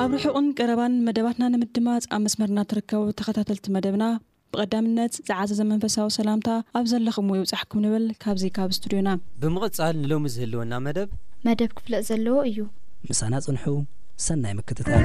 ኣብ ርሑቕን ቀረባን መደባትና ንምድማጽ ኣብ መስመርና ትርከቡ ተኸታተልቲ መደብና ብቐዳምነት ዝዓዘዘ መንፈሳዊ ሰላምታ ኣብ ዘለኹምዎ ይብጻሕኩም ንብል ካብዚ ካብ ስቱድዮና። ብምቕጻል ንሎሚ ዝህልወና መደብ። መደብ ክፍለጥ ዘለዎ እዩ። ምሳና ጽንሑ ሰናይ ምክትታል።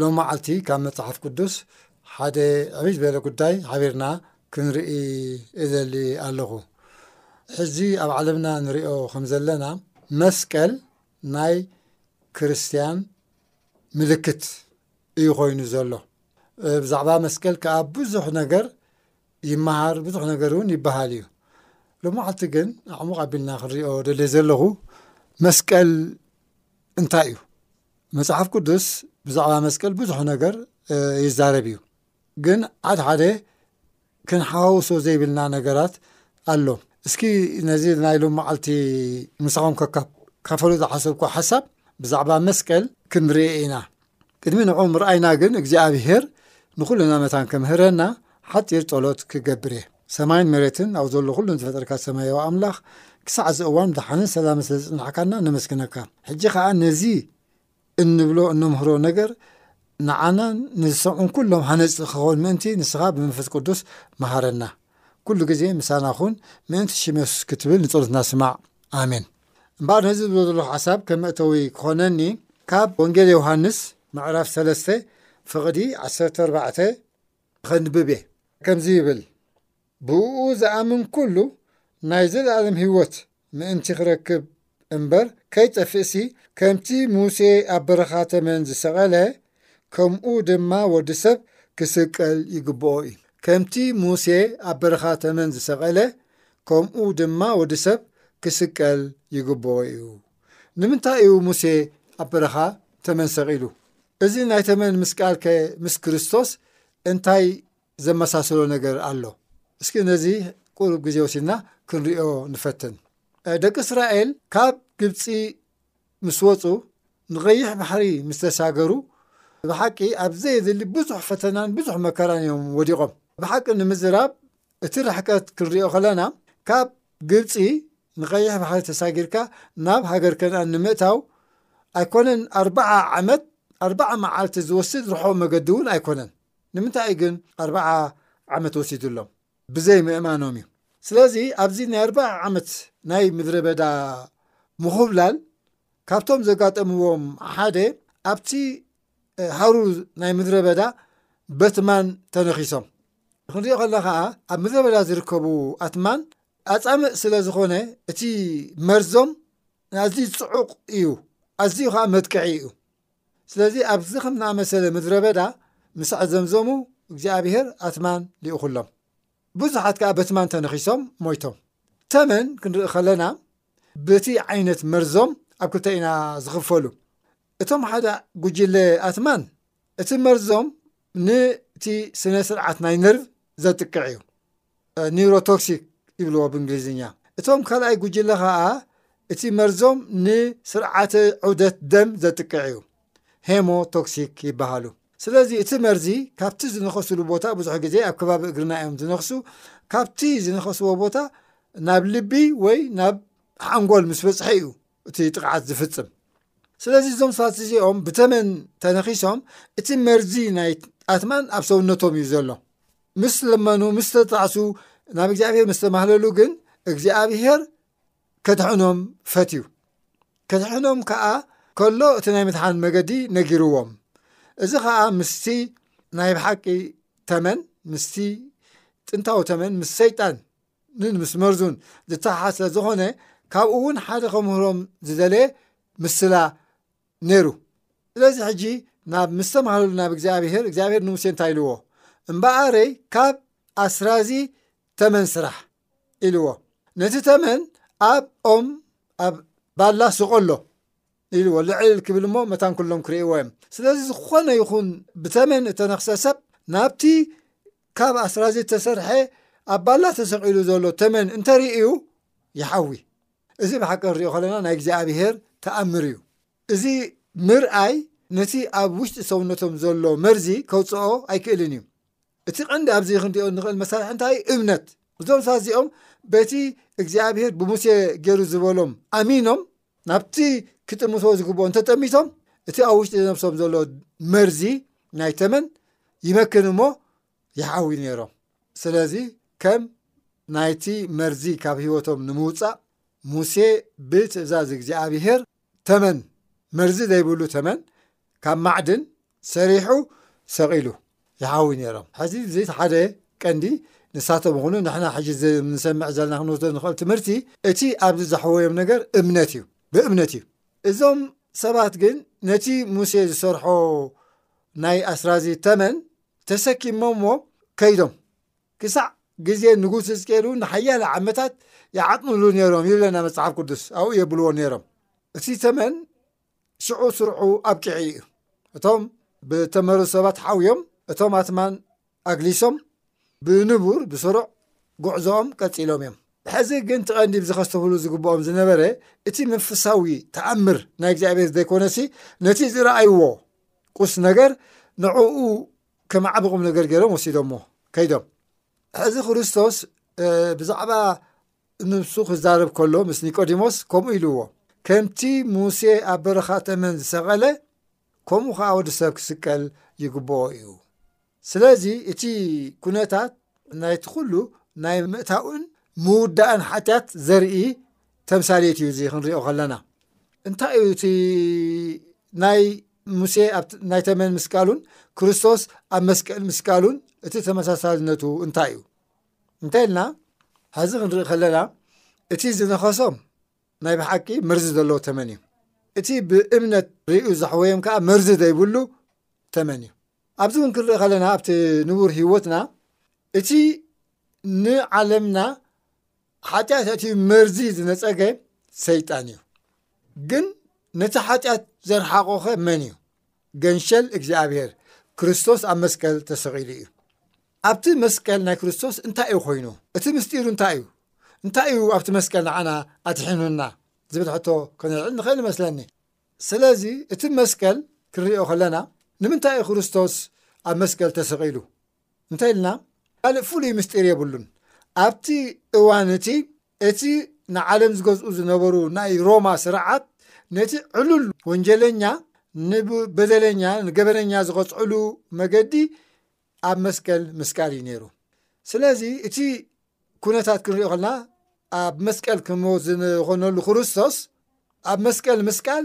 ሎም መዓልቲ ካብ መጽሓፍ ቅዱስ ሓደ ዕብይ ዝበለ ጉዳይ ሓቢርና ክንርኢ እደሊ ኣለኹ። ሕዚ ኣብ ዓለምና ንሪኦ ከም ዘለና መስቀል ናይ ክርስትያን ምልክት እዩ ኮይኑ ዘሎ። ብዛዕባ መስቀል ከዓ ብዙሕ ነገር ይመሃር፣ ብዙሕ ነገር እውን ይበሃል እዩ። ሎም መዓልቲ ግን ኣዕሙቕ ኣቢልና ክንሪኦ ደልየ ዘለኹ መስቀል እንታይ እዩ? መጽሓፍ ቅዱስ ብዛዕባ መስቀል ብዙሕ ነገር ይዛረብ እዩ ግን ሓደ ሓደ ክንሓዋውሶ ዘይብልና ነገራት ኣሎ እስኪ ነዚ ናይ ሎም መዓልቲ ምሳኹም ከካብ ካፈሉ ዝሓሰብኩ ሓሳብ ብዛዕባ መስቀል ክንርኤ ኢና ቅድሚ ንዑ ምርኣይና ግን እግዚኣብሄር ንዅልና መታን ክምህረና ሓጢር ጸሎት ክገብር እየ ሰማይን መሬትን ኣብ ዘሎ ኩሉን ዝፈጠርካ ሰማያዊ ኣምላኽ ክሳዕ እዚ እዋን ብድሓንን ሰላምን ስለ ዝጽናሕካና ነመስግነካ። ሕጂ ከኣ ነዚ እንብሎ እነምህሮ ነገር ንዓናን ንዝሰምዑን ኩሎም ሃነጽቲ ክኸውን ምእንቲ ንስኻ ብመንፈስ ቅዱስ መሃረና። ኩሉ ግዜ ምሳና ኩን ምእንቲ ሽም የሱስ ክትብል ንጸሎትና ስማዕ። ኣሜን። እምበኣር ነዚ ዝብሎ ዘለኹ ሓሳብ ከም መእተዊ ክኾነኒ ካብ ወንጌል ዮሃንስ ምዕራፍ ሰለስተ ፍቕዲ ዓሰርተ ኣርባዕተ ኸንብብ እየ። ከምዚ ይብል፣ ብእኡ ዝኣምን ኵሉ ናይ ዘለኣለም ህይወት ምእንቲ ኺረክብ እምበር ከይጠፍእሲ፣ ከምቲ ሙሴ ኣብ በረኻ ተመን ዝሰቐለ፣ ከምኡ ድማ ወዲ ሰብ ኪስቀል ይግብኦ እዩ። ከምቲ ሙሴ ኣብ በረኻ ተመን ዝሰቐለ፣ ከምኡ ድማ ወዲ ሰብ ኪስቀል ይግብኦ እዩ። ንምንታይ እዩ ሙሴ ኣብ በረኻ ተመን ሰቒሉ? እዚ ናይ ተመን ምስቃልከ ምስ ክርስቶስ እንታይ ዘመሳሰሎ ነገር ኣሎ? እስኪ ነዚ ቁሩብ ግዜ ወሲድና ክንሪኦ ንፈትን። ደቂ እስራኤል ካብ ግብፂ ምስ ወፁ ንቐይሕ ባሕሪ ምስ ተሳገሩ ብሓቂ ኣብ ዘየድሊ ብዙሕ ፈተናን ብዙሕ መከራን እዮም ወዲቖም። ብሓቂ ንምዝራብ እቲ ርሕቀት ክንሪኦ ከለና ካብ ግብጺ ንቀይሕ ባሕሪ ተሳጊርካ ናብ ሃገር ከንኣን ንምእታው ኣይኮነን ኣርብዓ ዓመት ኣርብዓ መዓልቲ ዝወስድ ርሑቕ መገዲ እውን ኣይኮነን። ንምንታይ እዩ ግን ኣርብዓ ዓመት ወሲዱሎም? ብዘይ ምእማኖም እዩ። ስለዚ ኣብዚ ናይ ኣርብዓ ዓመት ናይ ምድረ በዳ ምኹብላል ካብቶም ዘጋጠምዎም ሓደ ኣብቲ ሃሩር ናይ ምድረ በዳ በትማን ተነኺሶም ክንሪኦ ከለና ከኣ ኣብ ምድረ በዳ ዝርከቡ ኣትማን ኣጻምእ ስለ ዝኾነ እቲ መርዞም ኣዝዩ ጽዑቕ እዩ፣ ኣዝዩ ከኣ መጥቅዒ እዩ። ስለዚ ኣብዚ ከም ዝኣመሰለ ምድረ በዳ ምስ ኣዘምዘሙ እግዚኣብሄር ኣትማን ልኢኹሎም። ብዙሓት ከኣ በትማን ተነኺሶም ሞይቶም። ተመን ክንርኢ ከለና በቲ ዓይነት መርዞም ኣብ ክልተ ኢና ዝኽፈሉ። እቶም ሓደ ጉጅለ ኣትማን እቲ መርዞም ንቲ ስነ ስርዓት ናይ ነርቭ ዘጥቅዕ እዩ ኒሮቶክሲክ ይብልዎ ብእንግሊዝኛ እቶም ካልኣይ ጉጅለ ከኣ እቲ መርዞም ንስርዓተ ዑደት ደም ዘጥቅዕ እዩ ሄሞቶክሲክ ይበሃሉ ስለዚ እቲ መርዚ ካብቲ ዝነኸስሉ ቦታ ብዙሕ ግዜ ኣብ ከባቢ እግርና እዮም ዝነኽሱ ካብቲ ዝነኸስዎ ቦታ ናብ ልቢ ወይ ናብ ሓንጎል ምስ በፅሐ እዩ እቲ ጥቕዓት ዝፍጽም ስለዚ እዞም ሰባት እዚኦም ብተመን ተነኺሶም እቲ መርዚ ናይ ኣትማን ኣብ ሰውነቶም እዩ ዘሎ ምስ ለመኑ ምስ ተጣዕሱ ናብ እግዚኣብሄር ምስ ተማህለሉ ግን እግዚኣብሄር ከድሕኖም ፈትዩ ከድሕኖም ከዓ ከሎ እቲ ናይ ምድሓን መገዲ ነጊርዎም እዚ ከዓ ምስቲ ናይ ብሓቂ ተመን ምስቲ ጥንታዊ ተመን ምስ ሰይጣን ን ምስ መርዙን ዝተሓሓዝ ስለ ዝኾነ ካብኡ ውን ሓደ ከምህሮም ዝደለየ ምስላ ነይሩ ስለዚ ሕጂ ናብ ምስ ተማህረሉ ናብ እግዚኣብሄር እግዚኣብሄር ንሙሴ እንታይ ኢልዎ እምበኣረይ ካብ ኣስራዚ ተመን ስራሕ ኢልዎ ነቲ ተመን ኣብ ኦም ኣብ ባላ ስቆሎ ኢልዎ ልዕል ክብል እሞ መታን ኩሎም ክርእይዎ እዮም ስለዚ ዝኾነ ይኹን ብተመን እተነክሰ ሰብ ናብቲ ካብ ኣስራዚ ተሰርሐ ኣብ ባላ ተሰቂሉ ዘሎ ተመን እንተርእዩ ይሓዊ እዚ ብሓቂ ንሪኦ ከለና ናይ እግዚኣብሄር ተኣምር እዩ እዚ ምርኣይ ነቲ ኣብ ውሽጢ ሰውነቶም ዘሎ መርዚ ከውፅኦ ኣይክእልን እዩ እቲ ቀንዲ ኣብዚ ክንሪኦ ንኽእል መሳርሒ እንታይ እዩ እምነት እዞም ሳዚኦም በቲ እግዚኣብሄር ብሙሴ ገይሩ ዝበሎም ኣሚኖም ናብቲ ክጥምትዎ ዝግብኦ እንተጠሚቶም እቲ ኣብ ውሽጢ ነብሶም ዘሎ መርዚ ናይ ተመን ይመክን እሞ ይሓዊ ነይሮም ስለዚ ከም ናይቲ መርዚ ካብ ህይወቶም ንምውፃእ ሙሴ ብትእዛዝ እግዚኣብሄር ተመን መርዚ ዘይብሉ ተመን ካብ ማዕድን ሰሪሑ ሰቒሉ ይሓውዩ ነይሮም። ሕዚ እዚ ሓደ ቀንዲ ንሳቶም ይኹኑ ንሕና ሕጂ ንሰምዕ ዘለና ክንወስዶ ንኽእል ትምህርቲ እቲ ኣብዚ ዘሕወዮም ነገር እምነት እዩ፣ ብእምነት እዩ። እዞም ሰባት ግን ነቲ ሙሴ ዝሰርሖ ናይ ኣስራዚ ተመን ተሰኪሞምዎ ከይዶም ክሳዕ ግዜ ንጉስ ሕዝቅኤሉ ንሓያለ ዓመታት ይዓጥንሉ ነይሮም ይብለና መጽሓፍ ቅዱስ ኣብኡ የብልዎ ነይሮም እቲ ተመን ሽዑ ስርዑ ኣብቂዑ እዩ። እቶም ብተመሩ ሰባት ሓውዮም እቶም ኣትማን ኣግሊሶም ብንቡር ብስሩዕ ጉዕዞኦም ቀጺሎም እዮም። ሕዚ ግን እቲ ቀንዲ ብዚ ከስተብህሉ ዝግብኦም ዝነበረ እቲ መንፈሳዊ ተኣምር ናይ እግዚኣብሔር ዘይኮነሲ ነቲ ዝረኣይዎ ቁስ ነገር ንዕኡ ከም ዓቢ ቁም ነገር ገይሮም ወሲዶሞ ከይዶም ሕዚ ክርስቶስ ብዛዕባ ንሱ ክዛረብ ከሎ ምስ ኒቆዲሞስ ከምኡ ኢልዎ፣ ከምቲ ሙሴ ኣብ በረኻ ተመን ዝሰቐለ፣ ከምኡ ኸዓ ወዲ ሰብ ክስቀል ይግብኦ እዩ። ስለዚ እቲ ኩነታት ናይቲ ኩሉ ናይ ምእታውን ምውዳእን ሓጢኣት ዘርኢ ተምሳሌት እዩ እዚ ክንሪኦ ከለና። እንታይ እዩ እቲ ናይ ሙሴ ናይ ተመን ምስቃሉን ክርስቶስ ኣብ መስቀል ምስቃሉን እቲ ተመሳሳልነቱ እንታይ እዩ? እንታይ ኢልና ሐዚ ክንርኢ ከለና እቲ ዝነኸሶም ናይ ብሓቂ መርዚ ዘለዎ ተመን እዩ እቲ ብእምነት ርእዩ ዘሕወዮም ከዓ መርዚ ዘይብሉ ተመን እዩ ኣብዚ እውን ክንርኢ ከለና ኣብቲ ንቡር ህይወትና እቲ ንዓለምና ሓጢኣት እቲ መርዚ ዝነፀገ ሰይጣን እዩ ግን ነቲ ሓጢኣት ዘርሓቆኸ መን እዩ ገንሸል እግዚኣብሔር ክርስቶስ ኣብ መስቀል ተሰቒሉ እዩ ኣብቲ መስቀል ናይ ክርስቶስ እንታይ እዩ ኮይኑ? እቲ ምስጢሩ እንታይ እዩ? እንታይ እዩ ኣብቲ መስቀል ንዓና ኣድሒኑና? ዝብል ሕቶ ከነልዕል ንኽእል እመስለኒ። ስለዚ እቲ መስቀል ክንሪኦ ከለና ንምንታይ እዩ ክርስቶስ ኣብ መስቀል ተሰቒሉ እንተኢልና ካልእ ፍሉይ ምስጢር የብሉን። ኣብቲ እዋን እቲ እቲ ንዓለም ዝገዝኡ ዝነበሩ ናይ ሮማ ስርዓት ነቲ ዕሉል ወንጀለኛ ንበደለኛ ንገበነኛ ዝቐጽዕሉ መገዲ ኣብ መስቀል ምስቃል እዩ ነይሩ ስለዚ እቲ ኩነታት ክንሪኦ ከልና ኣብ መስቀል ክሞት ዝኮነሉ ክርስቶስ ኣብ መስቀል ምስቃል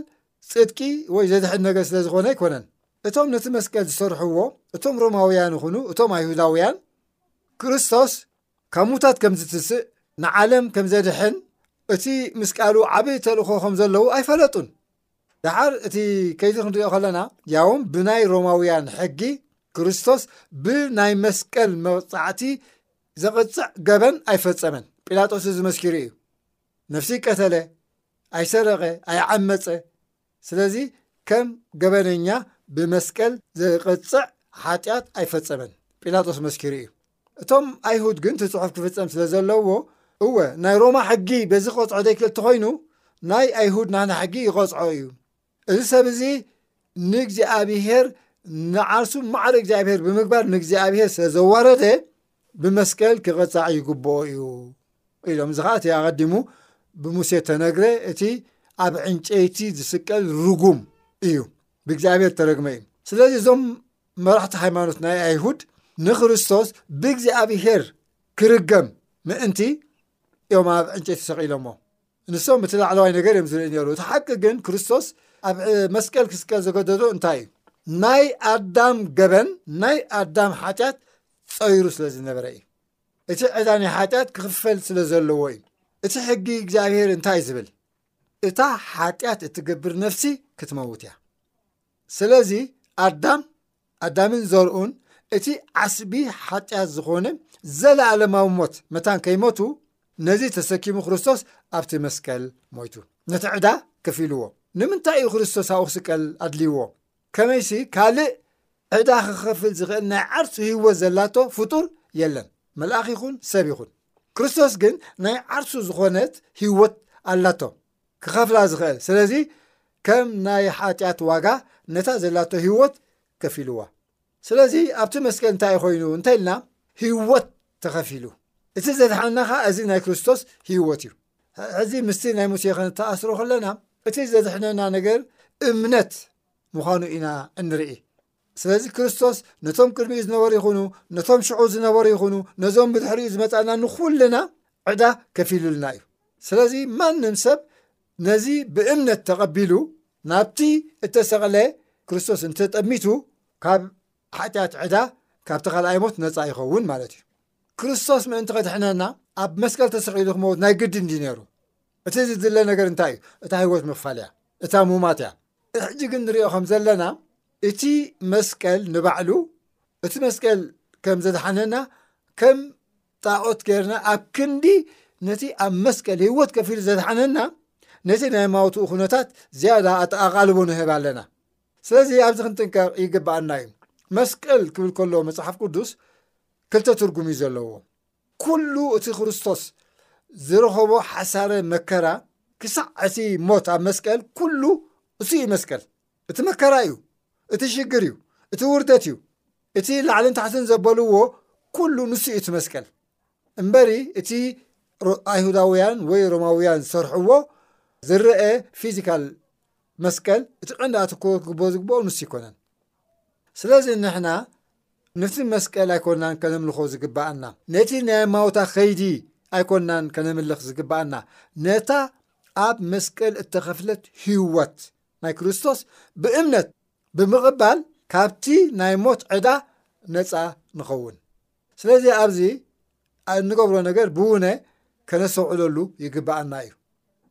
ፅድቂ ወይ ዘድሕን ነገር ስለ ዝኾነ ኣይኮነን እቶም ነቲ መስቀል ዝሰርሕዎ እቶም ሮማውያን ይኹኑ እቶም ኣይሁዳውያን ክርስቶስ ካብ ሙታት ከም ዝትስእ ንዓለም ከም ዘድሕን እቲ ምስቃሉ ዓበይ ተልእኾ ከም ዘለዉ ኣይፈለጡን ደሓር እቲ ከይዲ ክንሪኦ ከለና ያውም ብናይ ሮማውያን ሕጊ ክርስቶስ ብናይ መስቀል መቕፃዕቲ ዘቕፅዕ ገበን ኣይፈፀመን ጲላጦስ እዚ መስኪሩ እዩ ነፍሲ ቀተለ ኣይሰረቐ ኣይዓመፀ ስለዚ ከም ገበነኛ ብመስቀል ዘቕፅዕ ሓጢኣት ኣይፈፀመን ጲላጦስ መስኪሩ እዩ እቶም ኣይሁድ ግን እቲ ጽሑፍ ክፍጸም ስለ ዘለዎ እወ ናይ ሮማ ሕጊ በዚ ክቐጽዖ ዘይክእል እንተኾይኑ ናይ ኣይሁድ ናህና ሕጊ ይቐጽዖ እዩ እዚ ሰብ እዚ ንእግዚኣብሄር ንዓርሱ ማዕረ እግዚኣብሄር ብምግባር ንእግዚኣብሄር ስለ ዘዋረደ ብመስቀል ክቐጻዕ ይግብኦ እዩ ኢሎም እዚ ከዓ እቲ ኣቐዲሙ ብሙሴ ተነግረ እቲ ኣብ ዕንጨይቲ ዝስቀል ርጉም እዩ ብእግዚኣብሄር ተረግመ እዩ ስለዚ እዞም መራሕቲ ሃይማኖት ናይ ኣይሁድ ንክርስቶስ ብእግዚኣብሄር ክርገም ምእንቲ እዮም ኣብ ዕንጨይቲ ሰቂሎሞ ንሶም እቲ ላዕለዋይ ነገር እዮም ዝርኢ ነሩ እቲ ሓቂ ግን ክርስቶስ ኣብ መስቀል ክስቀል ዘገደዶ እንታይ እዩ ናይ ኣዳም ገበን ናይ ኣዳም ሓጢኣት ፀይሩ ስለ ዝነበረ እዩ እቲ ዕዳ ናይ ሓጢኣት ክኽፈል ስለ ዘለዎ እዩ እቲ ሕጊ እግዚኣብሄር እንታይ ዝብል እታ ሓጢኣት እትገብር ነፍሲ ክትመውት እያ ስለዚ ኣዳም ኣዳምን ዘርኡን እቲ ዓስቢ ሓጢኣት ዝኾነ ዘለኣለማዊ ሞት መታን ከይሞቱ ነዚ ተሰኪሙ ክርስቶስ ኣብቲ መስቀል ሞይቱ ነቲ ዕዳ ከፊልዎ ንምንታይ እዩ ክርስቶስ ኣብኡ ክስቀል ኣድልይዎ ከመይሲ ካልእ ዕዳ ክኸፍል ዝኽእል ናይ ዓርሱ ህይወት ዘላቶ ፍጡር የለን መልኣኽ ይኹን ሰብ ይኹን ክርስቶስ ግን ናይ ዓርሱ ዝኾነት ህይወት ኣላቶ ክኸፍላ ዝኽእል ስለዚ ከም ናይ ሓጢኣት ዋጋ ነታ ዘላቶ ህይወት ከፊልዋ ስለዚ ኣብቲ መስቀል እንታይ ኮይኑ እንታይ ኢልና ህይወት ተኸፊሉ እቲ ዘድሓና ኸዓ እዚ ናይ ክርስቶስ ህይወት እዩ ሕዚ ምስቲ ናይ ሙሴ ከነተኣስሮ ከለና እቲ ዘድሕነና ነገር እምነት ምዃኑ ኢና እንርኢ ስለዚ ክርስቶስ ነቶም ቅድሚኡ ዝነበሩ ይኹኑ ነቶም ሽዑ ዝነበሩ ይኹኑ ነዞም ብድሕሪኡ ዝመፃና ንኹልና ዕዳ ከፊሉልና እዩ ስለዚ ማንም ሰብ ነዚ ብእምነት ተቐቢሉ ናብቲ እተሰቕለ ክርስቶስ እንተጠሚቱ ካብ ሓጢኣት ዕዳ ካብቲ ካልኣይ ሞት ነፃ ይኸውን ማለት እዩ ክርስቶስ ምእንቲ ከድሕነና ኣብ መስቀል ተሰቂሉ ክመውት ናይ ግዲ እንዲ ነይሩ እቲ ዝድለ ነገር እንታይ እዩ እታ ህይወት ምክፋል እያ እታ ሙማት እያ ሕጂ ግን ንሪኦ ከም ዘለና እቲ መስቀል ንባዕሉ እቲ መስቀል ከም ዘድሓነና ከም ጣዖት ገይርና ኣብ ክንዲ ነቲ ኣብ መስቀል ህይወት ከፊሉ ዘድሓነና ነቲ ናይ ማውትኡ ኩነታት ዝያዳ ኣተኣቓልቦ ንህብ ኣለና ስለዚ ኣብዚ ክንጥንቀቕ ይግብኣና እዩ መስቀል ክብል ከሎ መጽሓፍ ቅዱስ ክልተ ትርጉም እዩ ዘለዎ ኩሉ እቲ ክርስቶስ ዝረኸቦ ሓሳረ መከራ ክሳዕ እቲ ሞት ኣብ መስቀል ኩሉ እሱ እዩ መስቀል እቲ መከራ እዩ እቲ ሽግር እዩ እቲ ውርደት እዩ እቲ ላዕልን ታሕትን ዘበልዎ ኩሉ ንሱ እዩ እቲ መስቀል እምበሪ እቲ ኣይሁዳውያን ወይ ሮማውያን ዝሰርሕዎ ዝረአ ፊዚካል መስቀል እቲ ቀንዲ ኣትኮ ክግበኦ ዝግብኦ ንሱ ይኮነን ስለዚ ንሕና ነቲ መስቀል ኣይኮናን ከነምልኾ ዝግባኣና፣ ነቲ ናይ ኣማውታ ከይዲ ኣይኮናን ከነምልኽ ዝግባኣና፣ ነታ ኣብ መስቀል እተኸፍለት ህይወት ናይ ክርስቶስ ብእምነት ብምቕባል ካብቲ ናይ ሞት ዕዳ ነፃ ንኸውን ስለዚ ኣብዚ እንገብሮ ነገር ብውነ ከነስተውዕለሉ ይግባኣና እዩ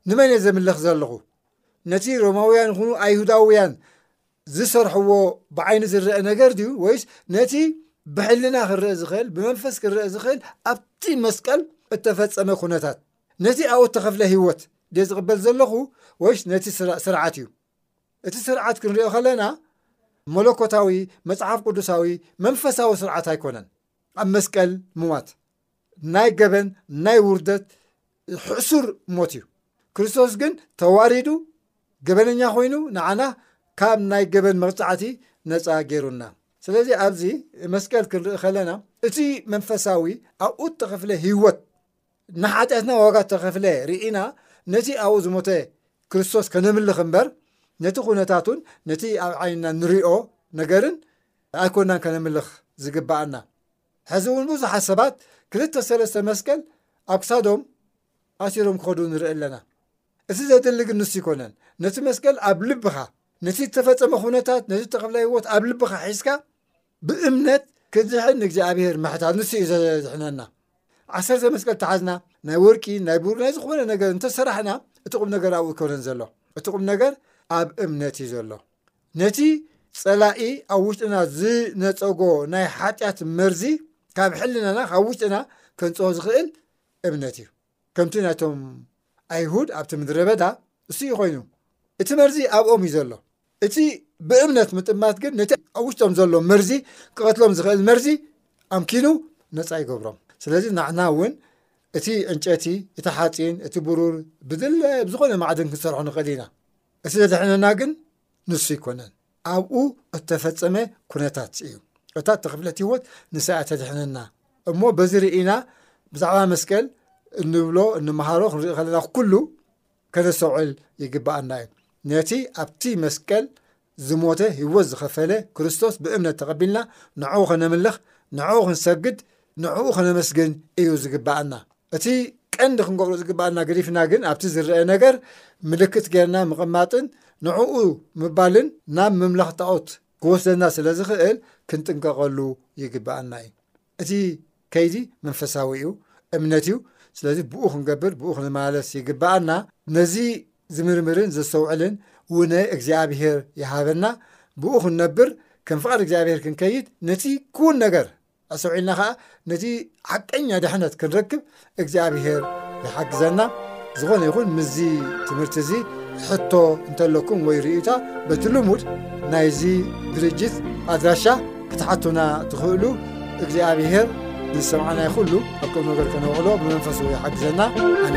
ንመን እየ ዘምልኽ ዘለኹ ነቲ ሮማውያን ይኹኑ ኣይሁዳውያን ዝሰርሕዎ ብዓይኒ ዝረአ ነገር ድዩ ወይስ ነቲ ብሕልና ክረአ ዝኽእል ብመንፈስ ክረአ ዝኽእል ኣብቲ መስቀል እተፈጸመ ኩነታት ነቲ ኣብኡ እተኸፍለ ህይወት ድየ ዝቕበል ዘለኹ ወይስ ነቲ ስርዓት እዩ እቲ ስርዓት ክንሪኦ ከለና መለኮታዊ መጽሓፍ ቅዱሳዊ መንፈሳዊ ስርዓት ኣይኮነን ኣብ መስቀል ምሟት ናይ ገበን ናይ ውርደት ሕሱር ሞት እዩ ክርስቶስ ግን ተዋሪዱ ገበነኛ ኮይኑ ንዓና ካብ ናይ ገበን መቕጻዕቲ ነፃ ገይሩና ስለዚ ኣብዚ መስቀል ክንርኢ ከለና እቲ መንፈሳዊ ኣብኡ ተኸፍለ ህይወት ንሓጢኣትና ዋጋ ተኸፍለ ርኢና ነቲ ኣብኡ ዝሞተ ክርስቶስ ከነምልኽ እምበር ነቲ ኩነታቱን ነቲ ኣብ ዓይንና ንሪኦ ነገርን ኣይኮናን ከነምልኽ ዝግባኣና ሕዚ እውን ብዙሓት ሰባት ክልተ ሰለስተ መስቀል ኣብ ክሳዶም ኣሲሮም ክኸዱ ንርኢ ኣለና። እቲ ዘድሊ ግን ንሱ ይኮነን። ነቲ መስቀል ኣብ ልብኻ፣ ነቲ ዝተፈጸመ ኩነታት፣ ነቲ ተኸፍለ ህይወት ኣብ ልብኻ ሒዝካ ብእምነት ክትድሕን ንእግዚኣብሔር ምሕታት ንሱ እዩ ዘድሕነና። ዓሰርተ መስቀል ተሓዝና ናይ ወርቂ ናይ ብሩር ናይ ዝኾነ ነገር እንተሰራሕና እቲ ቁም ነገር ኣብኡ ይኮነን ዘሎ። እቲ ቁም ነገር ኣብ እምነት እዩ ዘሎ። ነቲ ጸላኢ ኣብ ውሽጥና ዝነጸጎ ናይ ሓጢኣት መርዚ ካብ ሕልናና ካብ ውሽጥና ከንጽሆ ዝኽእል እምነት እዩ ከምቲ ናይቶም ኣይሁድ ኣብቲ ምድረ በዳ እሱ እዩ ኮይኑ እቲ መርዚ ኣብኦም እዩ ዘሎ እቲ ብእምነት ምጥማት ግን ነቲ ኣብ ውሽጦም ዘሎ መርዚ ክቐትሎም ዝኽእል መርዚ ኣምኪኑ ነፃ ይገብሮም ስለዚ ናዕና እውን እቲ ዕንጨቲ እቲ ሓፂን እቲ ብሩር ብዝለ ብዝኾነ ማዕድን ክንሰርሖ ንኽእል ኢና እቲ ዘድሕነና ግን ንሱ ኣይኮነን ኣብኡ እተፈጸመ ኩነታት እዩ እታ ተኽፍለት ህይወት ንሳያ ተድሕነና እሞ በዚ ርኢና ብዛዕባ መስቀል እንብሎ እንመሃሮ ክንርኢ ከለና ኩሉ ከነሰውዕል ይግባኣና እዩ ነቲ ኣብቲ መስቀል ዝሞተ ህይወት ዝኸፈለ ክርስቶስ ብእምነት ተቐቢልና ንዕኡ ከነምልኽ ንዕኡ ክንሰግድ ንዕኡ ከነመስግን እዩ ዝግባኣና። እቲ ቀንዲ ክንገብሮ ዝግባኣና ገዲፍና ግን ኣብቲ ዝረአ ነገር ምልክት ጌርና ምቕማጥን ንዕኡ ምባልን ናብ ምምላኽ ጣዖት ክወስደና ስለ ዝኽእል ክንጥንቀቐሉ ይግባኣና እዩ። እቲ ከይዲ መንፈሳዊ እዩ፣ እምነት እዩ። ስለዚ ብኡ ክንገብር ብኡ ክንመላለስ ይግባኣና። ነዚ ዝምርምርን ዘስተውዕልን ውነ እግዚኣብሄር ይሃበና። ብኡ ክንነብር ከም ፍቓድ እግዚኣብሄር ክንከይድ ነቲ ክውን ነገር ኣሰውዒልና ኸኣ ነቲ ሓቀኛ ድሕነት ክንረክብ እግዚኣብሄር ይሓግዘና ዝኾነ ይኹን ምስዚ ትምህርቲ እዚ ሕቶ እንተለኩም ወይ ርእዩታ በቲ ልሙድ ናይዚ ድርጅት ኣድራሻ ክትሓቱና ትኽእሉ እግዚኣብሄር ንዝሰምዓናይ ኩሉ ኣብ ከም ነገር ከነውዕሎ ብመንፈሱ ይሓግዘና ኣነ